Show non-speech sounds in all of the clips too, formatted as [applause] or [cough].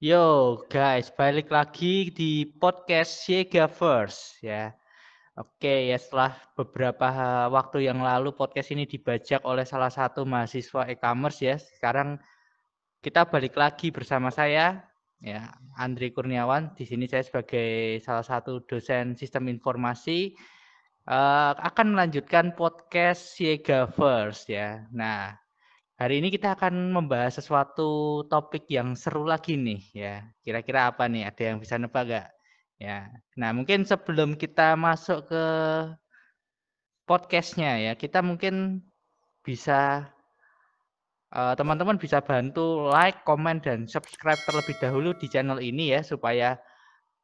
Yo guys, balik lagi di podcast Siega First ya. Oke ya setelah beberapa waktu yang lalu podcast ini dibajak oleh salah satu mahasiswa e-commerce ya. Sekarang kita balik lagi bersama saya ya Andri Kurniawan. Di sini saya sebagai salah satu dosen sistem informasi uh, akan melanjutkan podcast Siega First ya. Nah, Hari ini kita akan membahas sesuatu topik yang seru lagi nih ya. Kira-kira apa nih? Ada yang bisa nebak gak? Ya. Nah, mungkin sebelum kita masuk ke podcastnya ya, kita mungkin bisa uh, teman-teman bisa bantu like, komen dan subscribe terlebih dahulu di channel ini ya supaya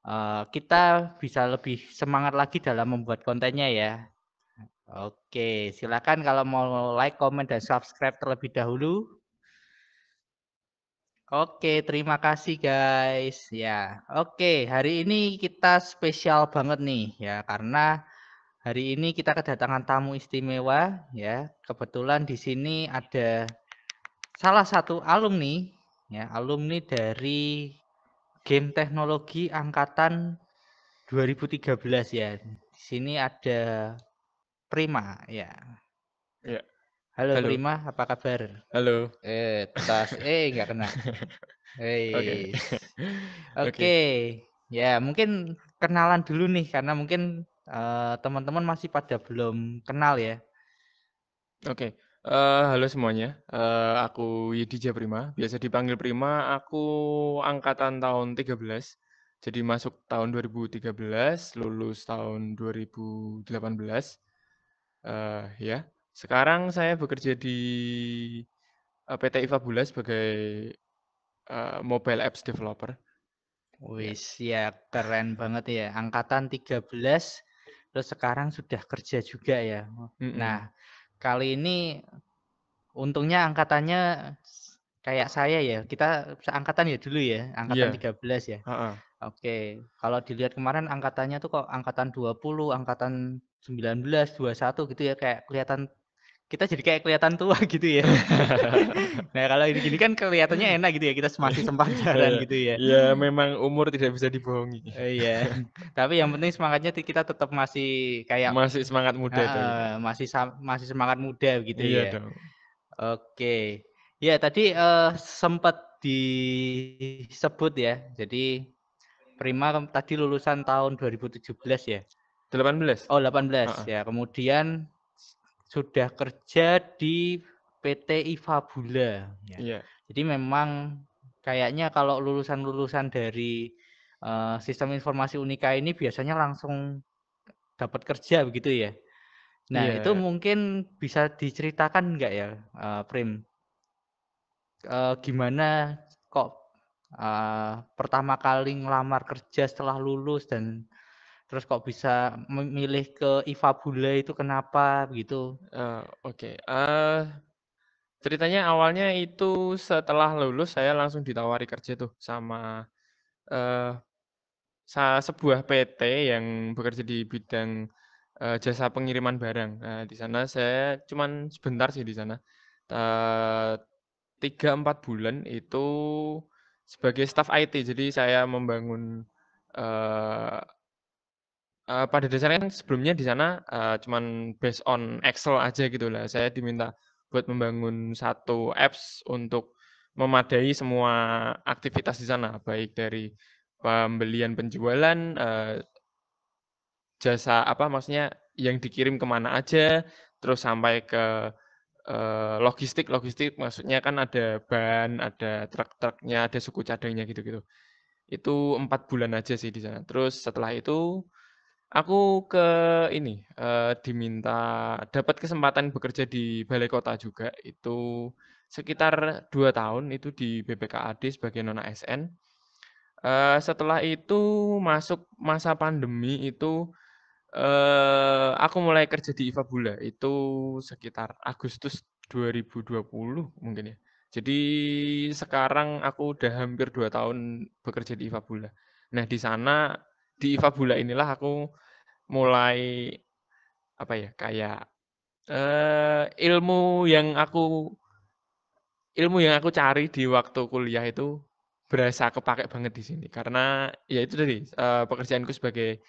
uh, kita bisa lebih semangat lagi dalam membuat kontennya ya. Oke, silakan kalau mau like, komen, dan subscribe terlebih dahulu. Oke, terima kasih guys. Ya, oke, hari ini kita spesial banget nih ya karena hari ini kita kedatangan tamu istimewa ya. Kebetulan di sini ada salah satu alumni ya, alumni dari game teknologi angkatan 2013 ya. Di sini ada Prima, ya. Ya. Halo, Halo. Prima, apa kabar? Halo. Eh, tas, eh nggak kena. Hei. [laughs] Oke. Okay. [laughs] Oke. Okay. Ya, mungkin kenalan dulu nih karena mungkin uh, teman-teman masih pada belum kenal ya. Oke. Okay. Uh, eh, halo semuanya. Uh, aku Yedija Prima, biasa dipanggil Prima. Aku angkatan tahun 13. Jadi masuk tahun 2013, lulus tahun 2018 uh, ya. Sekarang saya bekerja di uh, eh, PT Ifabula sebagai uh, mobile apps developer. Wis ya keren banget ya. Angkatan 13 terus sekarang sudah kerja juga ya. Mm -mm. Nah, kali ini untungnya angkatannya kayak saya ya. Kita seangkatan ya dulu ya, angkatan yeah. 13 ya. Uh -uh. Oke, kalau dilihat kemarin angkatannya tuh kok angkatan 20, angkatan 19, 21 gitu ya kayak kelihatan kita jadi kayak kelihatan tua [laughs] gitu ya. [laughs] nah kalau ini gini kan kelihatannya enak gitu ya kita masih sempat [laughs] jalan gitu ya. Iya memang umur tidak bisa dibohongi. Iya. Tapi yang penting semangatnya kita tetap masih kayak masih semangat muda uh. Masih masih semangat muda gitu iya ya. Dong. Oke. Ya tadi uh, sempat disebut ya. Jadi Prima tadi lulusan tahun 2017 ya? 18. Oh, 18 uh -uh. ya. Kemudian sudah kerja di PT Ifabula ya. Yeah. Jadi memang kayaknya kalau lulusan-lulusan dari uh, sistem informasi Unika ini biasanya langsung dapat kerja begitu ya. Nah, yeah. itu mungkin bisa diceritakan enggak ya, uh, Prim? Uh, gimana kok uh, pertama kali ngelamar kerja setelah lulus dan terus kok bisa memilih ke Ifabula itu kenapa begitu? Uh, Oke, okay. uh, ceritanya awalnya itu setelah lulus saya langsung ditawari kerja tuh sama uh, sebuah PT yang bekerja di bidang uh, jasa pengiriman barang. Nah, di sana saya cuman sebentar sih di sana. Tiga empat bulan itu sebagai staff IT, jadi saya membangun uh, uh, pada dasarnya kan sebelumnya di sana uh, cuman based on Excel aja gitu lah. Saya diminta buat membangun satu apps untuk memadai semua aktivitas di sana, baik dari pembelian penjualan, uh, jasa apa maksudnya yang dikirim ke mana aja, terus sampai ke uh, logistik logistik maksudnya kan ada ban, ada truk-truknya, ada suku cadangnya gitu-gitu. Itu empat bulan aja sih di sana. Terus setelah itu aku ke ini uh, diminta dapat kesempatan bekerja di balai kota juga. Itu sekitar dua tahun itu di BPKAD sebagai nona SN. Uh, eh, setelah itu masuk masa pandemi itu uh, aku mulai kerja di Ifabula itu sekitar Agustus 2020 mungkin ya. Jadi sekarang aku udah hampir dua tahun bekerja di Ifabula. Nah di sana di Ifabula inilah aku mulai apa ya kayak uh, ilmu yang aku ilmu yang aku cari di waktu kuliah itu berasa kepakai banget di sini karena ya itu tadi uh, pekerjaanku sebagai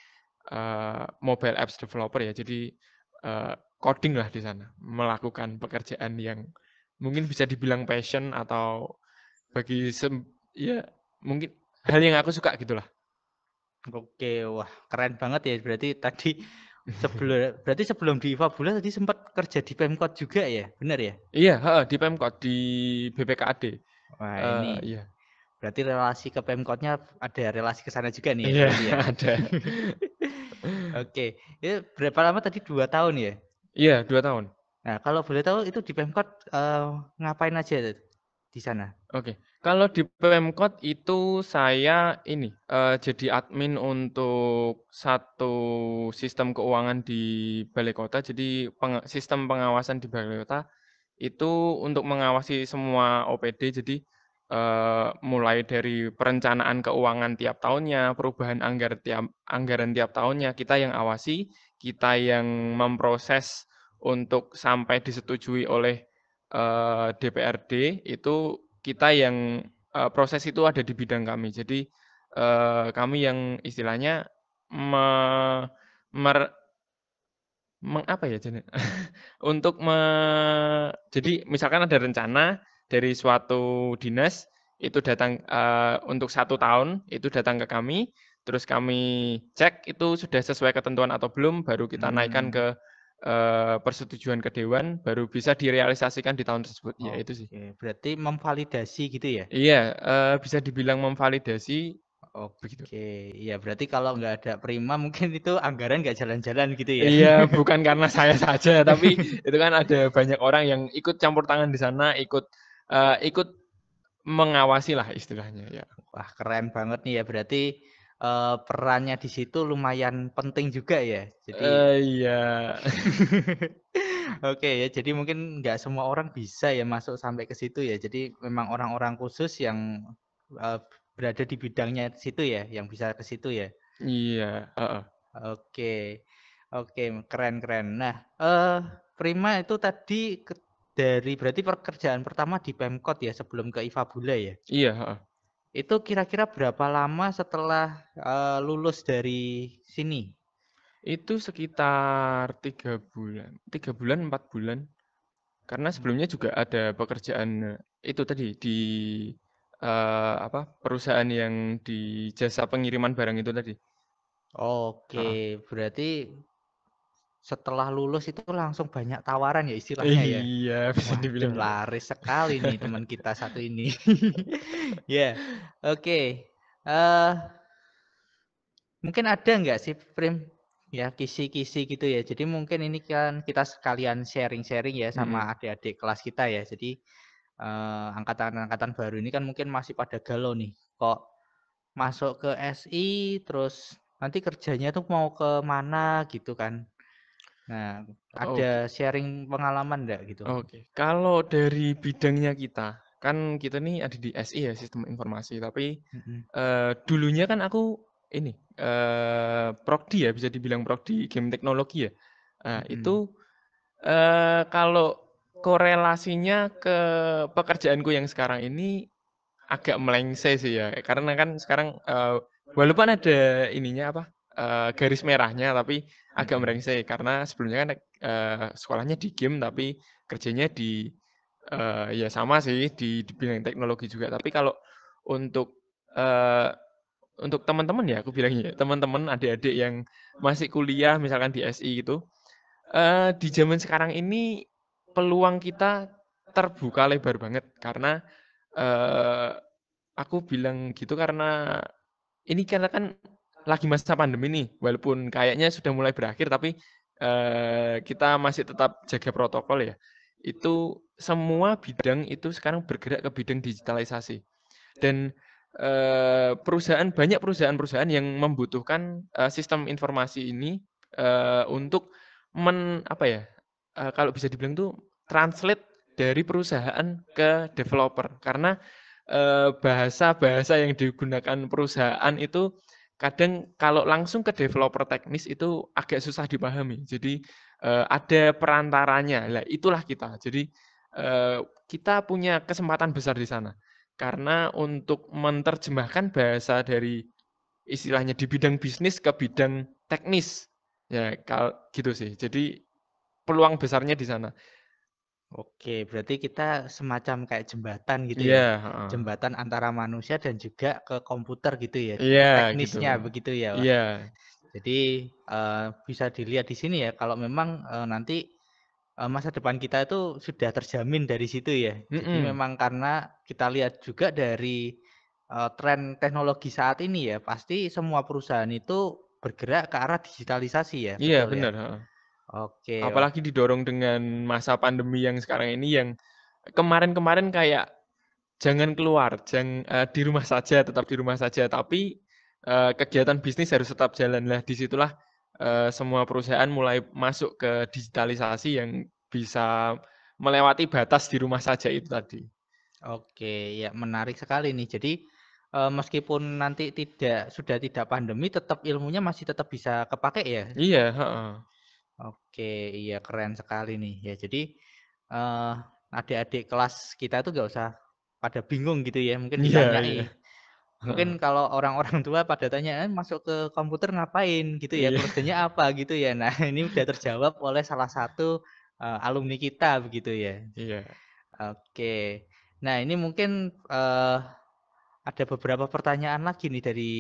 uh, mobile apps developer ya. Jadi uh, coding lah di sana, melakukan pekerjaan yang mungkin bisa dibilang passion atau bagi sem ya mungkin hal yang aku suka gitulah. Oke, wah keren banget ya. Berarti tadi sebelum berarti sebelum di Fabula tadi sempat kerja di Pemkot juga ya, benar ya? Iya, di Pemkot di BPKAD. Wah uh, ini, iya. Berarti relasi ke Pemkotnya ada relasi ke sana juga nih ya? Iya, ya? [laughs] ada. [laughs] Oke, ya berapa lama tadi dua tahun ya? Iya, dua tahun. Nah, kalau boleh tahu itu di Pemkot uh, ngapain aja di sana? Oke, kalau di Pemkot itu saya ini uh, jadi admin untuk satu sistem keuangan di Balai Kota. Jadi peng sistem pengawasan di Balai Kota itu untuk mengawasi semua OPD. Jadi uh, mulai dari perencanaan keuangan tiap tahunnya, perubahan anggar tiap anggaran tiap tahunnya kita yang awasi, kita yang memproses untuk sampai disetujui oleh uh, DPRD itu kita yang uh, proses itu ada di bidang kami. Jadi uh, kami yang istilahnya me, mer, meng, apa ya jadi [laughs] untuk me, jadi misalkan ada rencana dari suatu dinas itu datang uh, untuk satu tahun itu datang ke kami terus kami cek itu sudah sesuai ketentuan atau belum baru kita hmm. naikkan ke uh, persetujuan ke dewan baru bisa direalisasikan di tahun tersebut. Oh, ya itu sih. Berarti memvalidasi gitu ya? Iya, uh, bisa dibilang memvalidasi. Oh, begitu. Oke, iya berarti kalau nggak ada prima mungkin itu anggaran nggak jalan-jalan gitu ya? Iya, [laughs] bukan karena saya saja, tapi itu kan ada banyak orang yang ikut campur tangan di sana, ikut uh, ikut mengawasi lah istilahnya ya. Wah keren banget nih ya berarti uh, perannya di situ lumayan penting juga ya. Jadi uh, iya. [laughs] Oke ya, jadi mungkin nggak semua orang bisa ya masuk sampai ke situ ya. Jadi memang orang-orang khusus yang uh, berada di bidangnya di situ ya, yang bisa ke situ ya. Iya. Uh -uh. Oke, oke, keren keren. Nah, uh, Prima itu tadi ke, dari berarti pekerjaan pertama di Pemkot ya sebelum ke Ifabula ya. Iya. Uh -uh. Itu kira-kira berapa lama setelah uh, lulus dari sini? Itu sekitar tiga bulan, tiga bulan empat bulan. Karena sebelumnya juga ada pekerjaan itu tadi di uh, apa perusahaan yang di jasa pengiriman barang itu tadi. Oke, berarti setelah lulus itu langsung banyak tawaran ya istilahnya ya. Iya, bisa Waduh, dibilang. Gitu. laris sekali nih teman kita satu ini. [laughs] ya, yeah. oke. Okay. Uh, eh, mungkin ada nggak sih Prim ya kisi-kisi gitu ya. Jadi mungkin ini kan kita sekalian sharing-sharing ya sama adik-adik kelas kita ya. Jadi uh, angkatan-angkatan baru ini kan mungkin masih pada galau nih. Kok masuk ke SI terus nanti kerjanya tuh mau ke mana gitu kan. Nah, ada sharing pengalaman enggak gitu? Oke, kalau dari bidangnya kita, kan kita nih ada di SI ya, Sistem Informasi, tapi mm-hmm. uh, dulunya kan aku ini uh, prodi ya, bisa dibilang prodi game teknologi ya. Nah, mm-hmm. itu uh, kalau korelasinya ke pekerjaanku yang sekarang ini agak melengseh sih ya, karena kan sekarang uh, walaupun ada ininya apa uh, garis merahnya, tapi agak merengsek karena sebelumnya kan uh, sekolahnya di game tapi kerjanya di uh, ya sama sih di, di bidang teknologi juga. Tapi kalau untuk uh, untuk teman-teman ya aku bilangnya teman-teman adik-adik yang masih kuliah misalkan di SI gitu uh, di zaman sekarang ini peluang kita terbuka lebar banget karena uh, aku bilang gitu karena ini karena kan lagi masa pandemi nih, walaupun kayaknya sudah mulai berakhir, tapi uh, kita masih tetap jaga protokol ya. Itu semua bidang itu sekarang bergerak ke bidang digitalisasi. Dan uh, perusahaan banyak perusahaan-perusahaan yang membutuhkan uh, sistem informasi ini uh, untuk men apa ya? Uh, kalau bisa dibilang tuh translate dari perusahaan ke developer karena bahasa-bahasa yang digunakan perusahaan itu kadang kalau langsung ke developer teknis itu agak susah dipahami. Jadi uh, ada perantaranya. Lah itulah kita. Jadi uh, kita punya kesempatan besar di sana. Karena untuk menerjemahkan bahasa dari istilahnya di bidang bisnis ke bidang teknis. Ya, kal gitu sih. Jadi peluang besarnya di sana. Oke, berarti kita semacam kayak jembatan gitu Iya, ya. heeh. Jembatan antara manusia dan juga ke komputer gitu ya. Iya, gitu. Teknisnya begitu ya, Pak. Iya. Jadi eh, bisa dilihat di sini ya kalau memang eh, nanti eh, masa depan kita itu sudah terjamin dari situ ya. Jadi memang karena kita lihat juga dari eh, tren teknologi saat ini ya, pasti semua perusahaan itu bergerak ke arah digitalisasi ya, Iya, betul ya. benar, heeh. Oke, Apalagi didorong dengan masa pandemi yang sekarang ini yang kemarin-kemarin kayak jangan keluar, jangan di rumah saja, tetap di rumah saja, tapi eh, kegiatan bisnis harus tetap jalan. Lah di situlah eh, semua perusahaan mulai masuk ke digitalisasi yang bisa melewati batas di rumah saja itu tadi. Oke, ya menarik sekali nih. Jadi eh, meskipun nanti tidak sudah tidak pandemi, tetap ilmunya masih tetap bisa kepake ya. Iya, heeh. Oke, iya keren sekali nih ya. Jadi eh, adik-adik kelas kita tuh gak usah pada bingung gitu ya. Mungkin Iya, ditanyai. iya. Mungkin kalau orang-orang tua pada tanya, eh, masuk ke komputer ngapain gitu ya, Iya. kerjanya apa gitu ya. Nah [laughs] ini udah terjawab oleh salah satu eh, alumni kita begitu ya. Iya. Oke. Nah, ini mungkin eh, ada beberapa pertanyaan lagi nih dari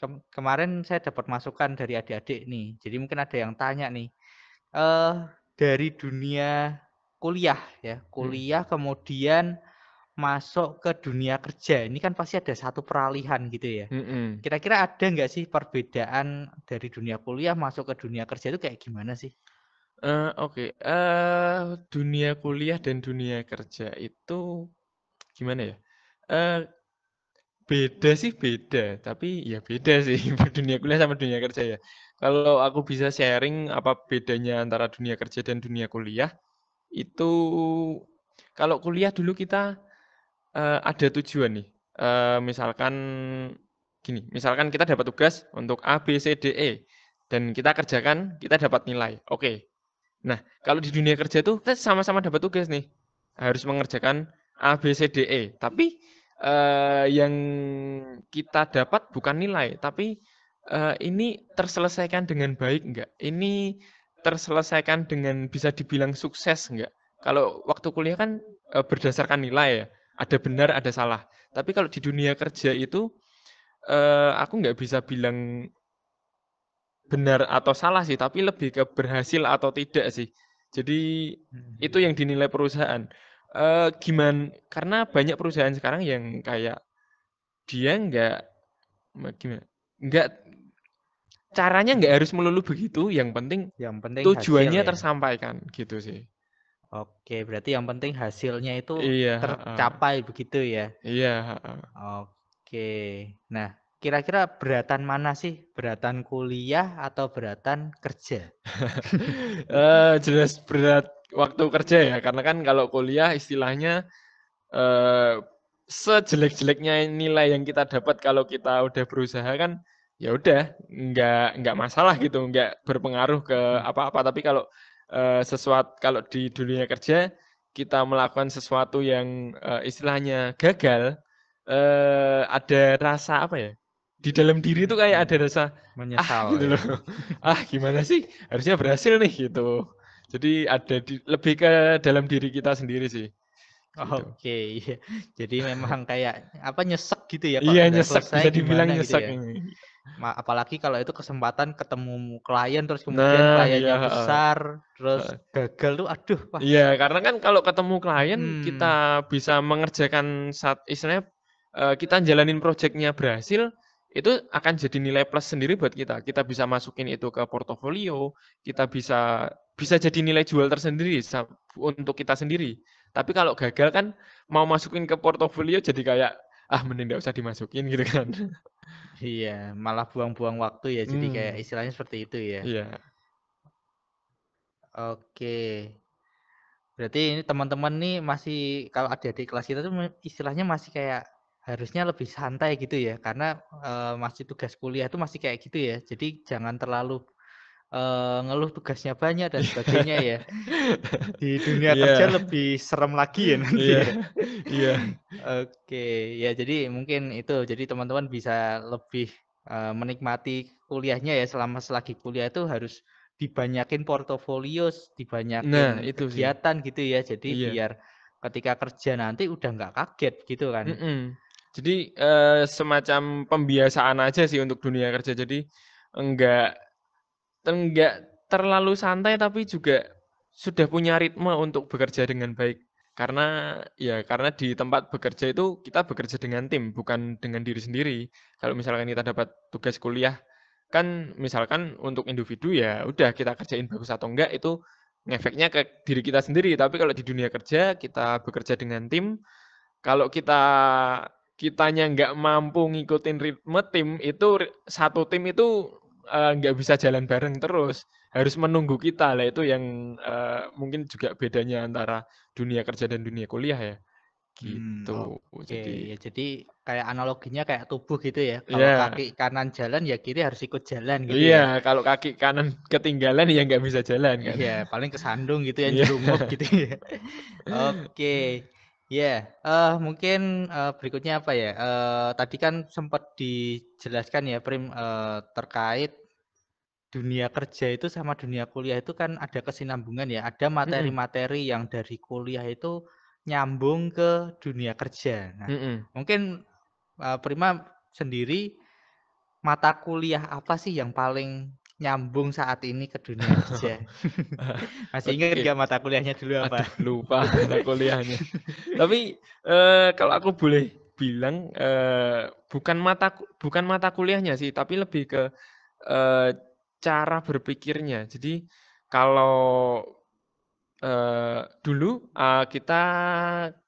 kem- kemarin saya dapat masukan dari adik-adik nih. Jadi mungkin ada yang tanya nih. Eh dari dunia kuliah ya, kuliah kemudian masuk ke dunia kerja. Ini kan pasti ada satu peralihan gitu ya. Kira-kira ada nggak sih perbedaan dari dunia kuliah masuk ke dunia kerja itu kayak gimana sih? Eh, Oke, eh dunia kuliah dan dunia kerja itu gimana ya? Eh beda sih beda, tapi ya beda sih [laughs] dunia kuliah sama dunia kerja ya. Kalau aku bisa sharing apa bedanya antara dunia kerja dan dunia kuliah, itu kalau kuliah dulu kita eh, ada tujuan nih. Eh, misalkan gini, misalkan kita dapat tugas untuk A, B, C, D, E, dan kita kerjakan, kita dapat nilai. Oke. Nah, kalau di dunia kerja tuh kita sama-sama dapat tugas nih, harus mengerjakan A, B, C, D, E. Tapi eh, yang kita dapat bukan nilai, tapi eh, ini terselesaikan dengan baik enggak? Ini terselesaikan dengan bisa dibilang sukses enggak? Kalau waktu kuliah kan eh, berdasarkan nilai ya, ada benar, ada salah. Tapi kalau di dunia kerja itu eh, aku nggak bisa bilang benar atau salah sih, tapi lebih ke berhasil atau tidak sih. Jadi itu yang dinilai perusahaan. Eh gimana? Karena banyak perusahaan sekarang yang kayak dia nggak ma- gimana? Nggak caranya nggak harus melulu begitu. Yang penting Yang penting tujuannya hasil ya. tersampaikan gitu sih. Oke, berarti yang penting hasilnya itu Iya, tercapai begitu ya. Iya, ha-ha. Oke. Nah, kira-kira beratan mana sih? Beratan kuliah atau beratan kerja? [laughs] Eh, jelas berat waktu kerja ya, karena kan kalau kuliah istilahnya eh, sejelek-jeleknya nilai yang kita dapat kalau kita udah berusaha kan ya udah nggak nggak masalah gitu, nggak berpengaruh ke apa-apa. Tapi kalau eh, sesuatu kalau di dunia kerja kita melakukan sesuatu yang eh, istilahnya gagal, eh, ada rasa apa ya? Di dalam diri tuh kayak ada rasa ah Menyesal. gitu ya. loh [laughs] ah gimana sih harusnya berhasil nih gitu jadi ada di, lebih ke dalam diri kita sendiri sih gitu. Oke, iya. Jadi memang kayak apa nyesek gitu ya iya nyesek selesai bisa dibilang gitu nyesek ya. ini. Apalagi kalau itu kesempatan ketemu klien terus kemudian nah kliennya iya besar terus gagal tuh aduh wah iya karena kan kalau ketemu klien Hmm. kita bisa mengerjakan saat istilahnya eh, kita jalanin proyeknya berhasil itu akan jadi nilai plus sendiri buat kita kita bisa masukin itu ke portofolio kita bisa bisa jadi nilai jual tersendiri untuk kita sendiri tapi kalau gagal kan mau masukin ke portofolio jadi kayak ah mending nggak usah dimasukin gitu kan iya malah buang-buang waktu ya jadi kayak Hmm. istilahnya seperti itu ya. iya Oke. Berarti ini teman-teman nih masih kalau adik-adik kelas kita tuh istilahnya masih kayak harusnya lebih santai gitu ya karena eh, masih tugas kuliah tuh masih kayak gitu ya. Jadi jangan terlalu uh, ngeluh tugasnya banyak dan sebagainya ya. [laughs] Di dunia Iya. kerja lebih serem lagi ya nanti Iya. ya. [laughs] Iya. Oke, ya jadi mungkin itu. Jadi teman-teman bisa lebih uh, menikmati kuliahnya ya selama selagi kuliah itu harus dibanyakin portofolio, Nah, dibanyakin itu sih. kegiatan gitu ya. Jadi Iya. biar ketika kerja nanti udah nggak kaget gitu kan. Mm-mm. Jadi eh, semacam pembiasaan aja sih untuk dunia kerja. Jadi enggak enggak terlalu santai tapi juga sudah punya ritme untuk bekerja dengan baik. Karena ya karena di tempat bekerja itu kita bekerja dengan tim, bukan dengan diri sendiri. Kalau misalkan kita dapat tugas kuliah kan misalkan untuk individu ya udah kita kerjain bagus atau enggak itu ngefeknya ke diri kita sendiri. Tapi kalau di dunia kerja kita bekerja dengan tim, kalau kita kitanya nggak mampu ngikutin ritme tim itu satu tim itu eh, nggak bisa jalan bareng terus harus menunggu kita lah itu yang eh, mungkin juga bedanya antara dunia kerja dan dunia kuliah ya Hmm, gitu Oke, jadi ya jadi kayak analoginya kayak tubuh gitu ya. Kalau Iya. kaki kanan jalan ya kiri harus ikut jalan gitu ya. iya kalau kaki kanan ketinggalan ya nggak bisa jalan kan Iya, paling kesandung gitu ya, Iya. jerumup gitu ya. [laughs] Oke. Ya, eh mungkin eh, berikutnya apa ya? Eh tadi kan sempat dijelaskan ya, Prim, eh, terkait dunia kerja itu sama dunia kuliah itu kan ada kesinambungan ya. Ada materi-materi yang dari kuliah itu nyambung ke dunia kerja. Nah, Mm-mm. mungkin eh, Prima sendiri mata kuliah apa sih yang paling nyambung saat ini ke dunia [laughs] kerja? [laughs] Masih ingat Oke. nggak mata kuliahnya dulu apa? Aduh, lupa mata kuliahnya. [laughs] Tapi eh, kalau aku boleh bilang eh, bukan mata bukan mata kuliahnya sih, tapi lebih ke eh, cara berpikirnya. Jadi kalau eh, dulu eh, kita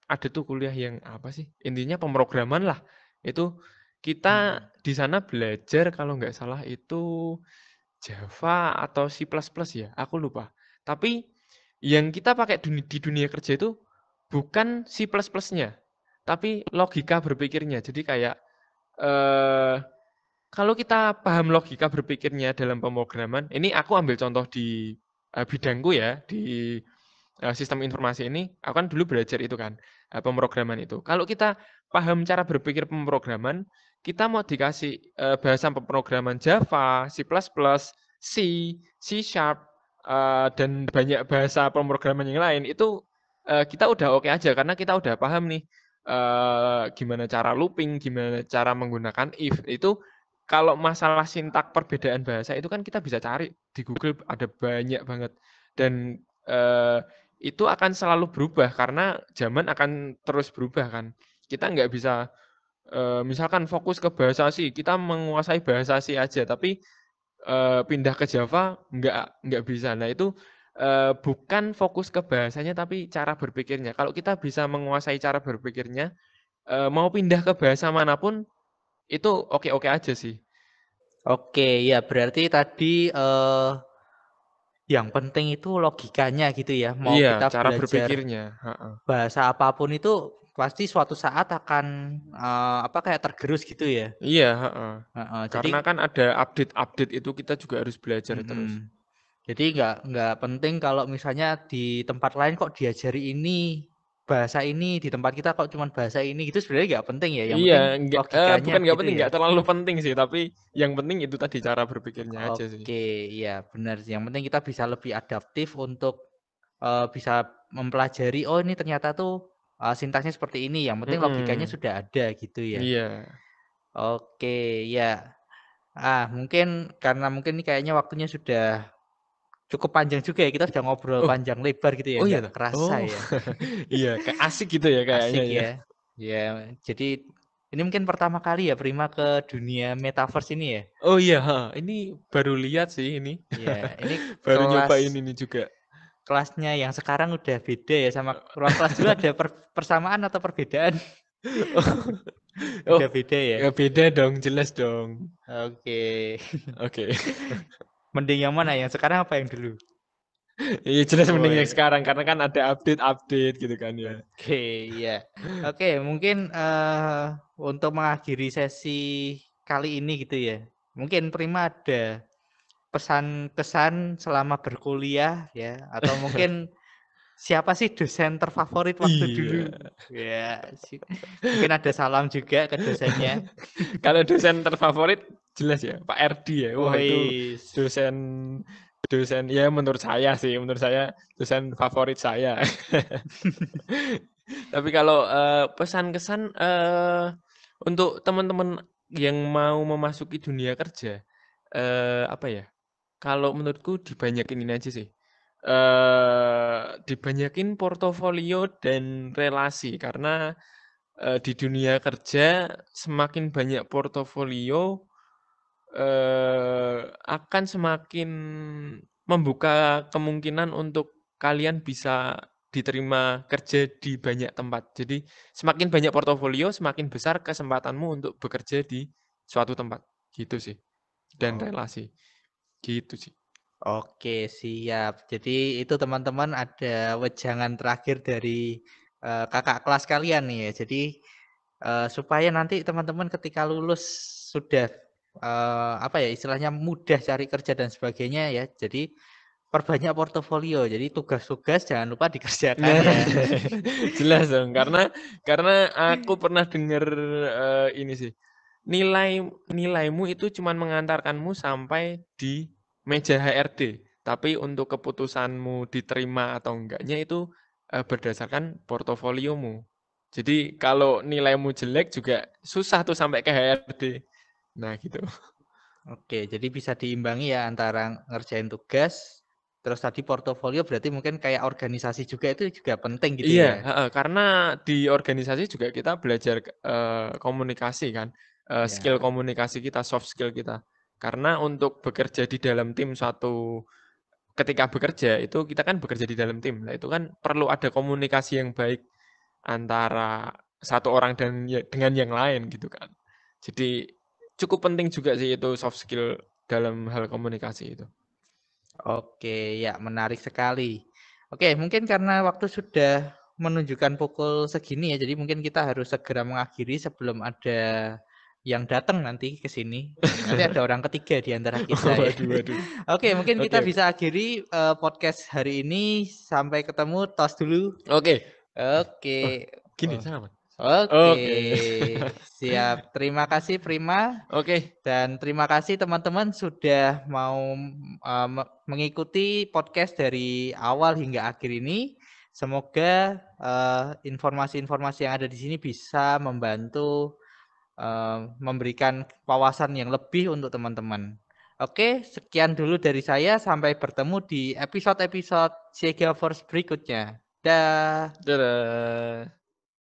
ada tuh kuliah yang apa sih? Intinya pemrograman lah. Itu kita di sana belajar kalau nggak salah itu Java atau C++ ya, aku lupa. Tapi yang kita pakai di dunia kerja itu bukan C++-nya, tapi logika berpikirnya. Jadi kayak eh kalau kita paham logika berpikirnya dalam pemrograman, ini aku ambil contoh di eh, bidangku ya, di eh, sistem informasi ini, aku kan dulu belajar itu kan, eh, pemrograman itu. Kalau kita paham cara berpikir pemrograman, kita mau dikasih eh, bahasa pemrograman Java, C++, C, C Sharp, eh, dan banyak bahasa pemrograman yang lain, itu eh, kita udah oke aja karena kita udah paham nih eh, gimana cara looping, gimana cara menggunakan if. Itu kalau masalah sintak perbedaan bahasa itu kan kita bisa cari di Google ada banyak banget dan eh, itu akan selalu berubah karena zaman akan terus berubah kan. Kita nggak bisa eh, misalkan fokus ke bahasa C, kita menguasai bahasa C aja, tapi eh, pindah ke Java nggak nggak bisa. Nah itu eh, bukan fokus ke bahasanya, tapi cara berpikirnya. Kalau kita bisa menguasai cara berpikirnya, eh, mau pindah ke bahasa mana pun itu oke-oke aja sih. Oke, ya berarti tadi eh yang penting itu logikanya gitu ya. Mau Iya, kita cara belajar berpikirnya. bahasa apa pun itu pasti suatu saat akan eh, apa kayak tergerus gitu ya. Iya, heeh. Heeh, jadi Karena kan ada update-update itu kita juga harus belajar terus. Jadi nggak nggak penting kalau misalnya di tempat lain kok diajari ini bahasa ini di tempat kita kok cuman bahasa ini gitu sebenarnya nggak penting ya. Yang Iya, penting enggak, eh, logikanya bukan nggak gitu penting, ya. nggak terlalu penting sih, tapi yang penting itu tadi cara berpikirnya aja sih. Oke, iya benar. Yang penting kita bisa lebih adaptif untuk eh, bisa mempelajari. Oh ini ternyata tuh eh, sintaksnya seperti ini. Yang penting logikanya Mm-mm. sudah ada gitu ya. Iya. Oke, ya. Ah mungkin karena mungkin ini kayaknya waktunya sudah cukup panjang juga ya. Kita sudah ngobrol Oh. panjang lebar gitu ya. Oh iya kerasa Oh. ya. [laughs] Iya, kayak asik gitu ya [laughs] kayaknya Asik ya. ya. Ya, jadi ini mungkin pertama kali ya Prima ke dunia metaverse ini ya. Oh iya, ha, ini baru lihat sih ini. Ya, ini [laughs] Baru kelas nyobain ini juga. Kelasnya yang sekarang udah beda ya sama ruang kelas dulu ada per- persamaan atau perbedaan? [laughs] Oh, Udah beda ya. ya beda dong, jelas dong. Oke. Oke. [laughs] Mending yang mana? Yang sekarang apa yang dulu? Iya jelas Oh, mending iya. yang sekarang karena kan ada update-update gitu kan ya. Oke, ya. Oke, mungkin eh untuk mengakhiri sesi kali ini gitu ya. Mungkin Prima ada pesan kesan selama berkuliah ya atau [laughs] mungkin siapa sih dosen terfavorit waktu Iya. dulu? Ya, mungkin ada salam juga ke dosennya. [laughs] Kalau dosen terfavorit jelas ya Pak Erdi ya. Wah itu Wis. dosen dosen ya menurut saya sih menurut saya dosen favorit saya. [laughs] Tapi kalau eh, pesan kesan eh, untuk teman-teman yang mau memasuki dunia kerja eh, apa ya? Kalau menurutku dibanyakin ini aja sih. eh dibanyakin portofolio dan relasi karena eh, di dunia kerja semakin banyak portofolio eh, akan semakin membuka kemungkinan untuk kalian bisa diterima kerja di banyak tempat. Jadi semakin banyak portofolio, semakin besar kesempatanmu untuk bekerja di suatu tempat. Gitu sih. Dan Oh. relasi. Gitu sih. Oke, siap. Jadi itu teman-teman ada wejangan terakhir dari eh, kakak kelas kalian nih ya. Jadi eh, supaya nanti teman-teman ketika lulus sudah eh, apa ya istilahnya mudah cari kerja dan sebagainya ya. Jadi perbanyak portofolio. Jadi tugas-tugas jangan lupa dikerjakan Nah, ya. [laughs] jelas dong karena karena aku pernah dengar eh, ini sih. Nilai nilaimu itu cuman mengantarkanmu sampai di meja HRD, tapi untuk keputusanmu diterima atau enggaknya itu eh, berdasarkan portofoliomu. Jadi kalau nilaimu jelek juga susah tuh sampai ke HRD. Nah, gitu. Oke, jadi bisa diimbangi ya antara ngerjain tugas terus tadi portofolio berarti mungkin kayak organisasi juga itu juga penting gitu Iya, ya. heeh, karena di organisasi juga kita belajar eh, komunikasi kan, Eh, skill Ya. komunikasi kita, soft skill kita. Karena untuk bekerja di dalam tim suatu ketika bekerja itu kita kan bekerja di dalam tim. Nah, itu kan perlu ada komunikasi yang baik antara satu orang dan ya- dengan yang lain gitu kan. Jadi cukup penting juga sih itu soft skill dalam hal komunikasi itu. Oke, ya menarik sekali. Oke, mungkin karena waktu sudah menunjukkan pukul segini ya, jadi mungkin kita harus segera mengakhiri sebelum ada yang datang nanti ke sini. [laughs] Nanti ada orang ketiga di antara kita ya. Waduh, waduh. [laughs] Oke, mungkin kita Oke, oke. bisa akhiri eh, podcast hari ini. Sampai ketemu, tos dulu. Oke, Oke. gini Oh, sama. Oke, Oke. [laughs] siap. Terima kasih Prima. Oke, Dan terima kasih teman-teman sudah mau uh, me- mengikuti podcast dari awal hingga akhir ini. Semoga uh, informasi-informasi yang ada di sini bisa membantu uh, memberikan wawasan yang lebih untuk teman-teman. Oke, sekian dulu dari saya. Sampai bertemu di episode-episode Sega Force berikutnya. Dah. dadah.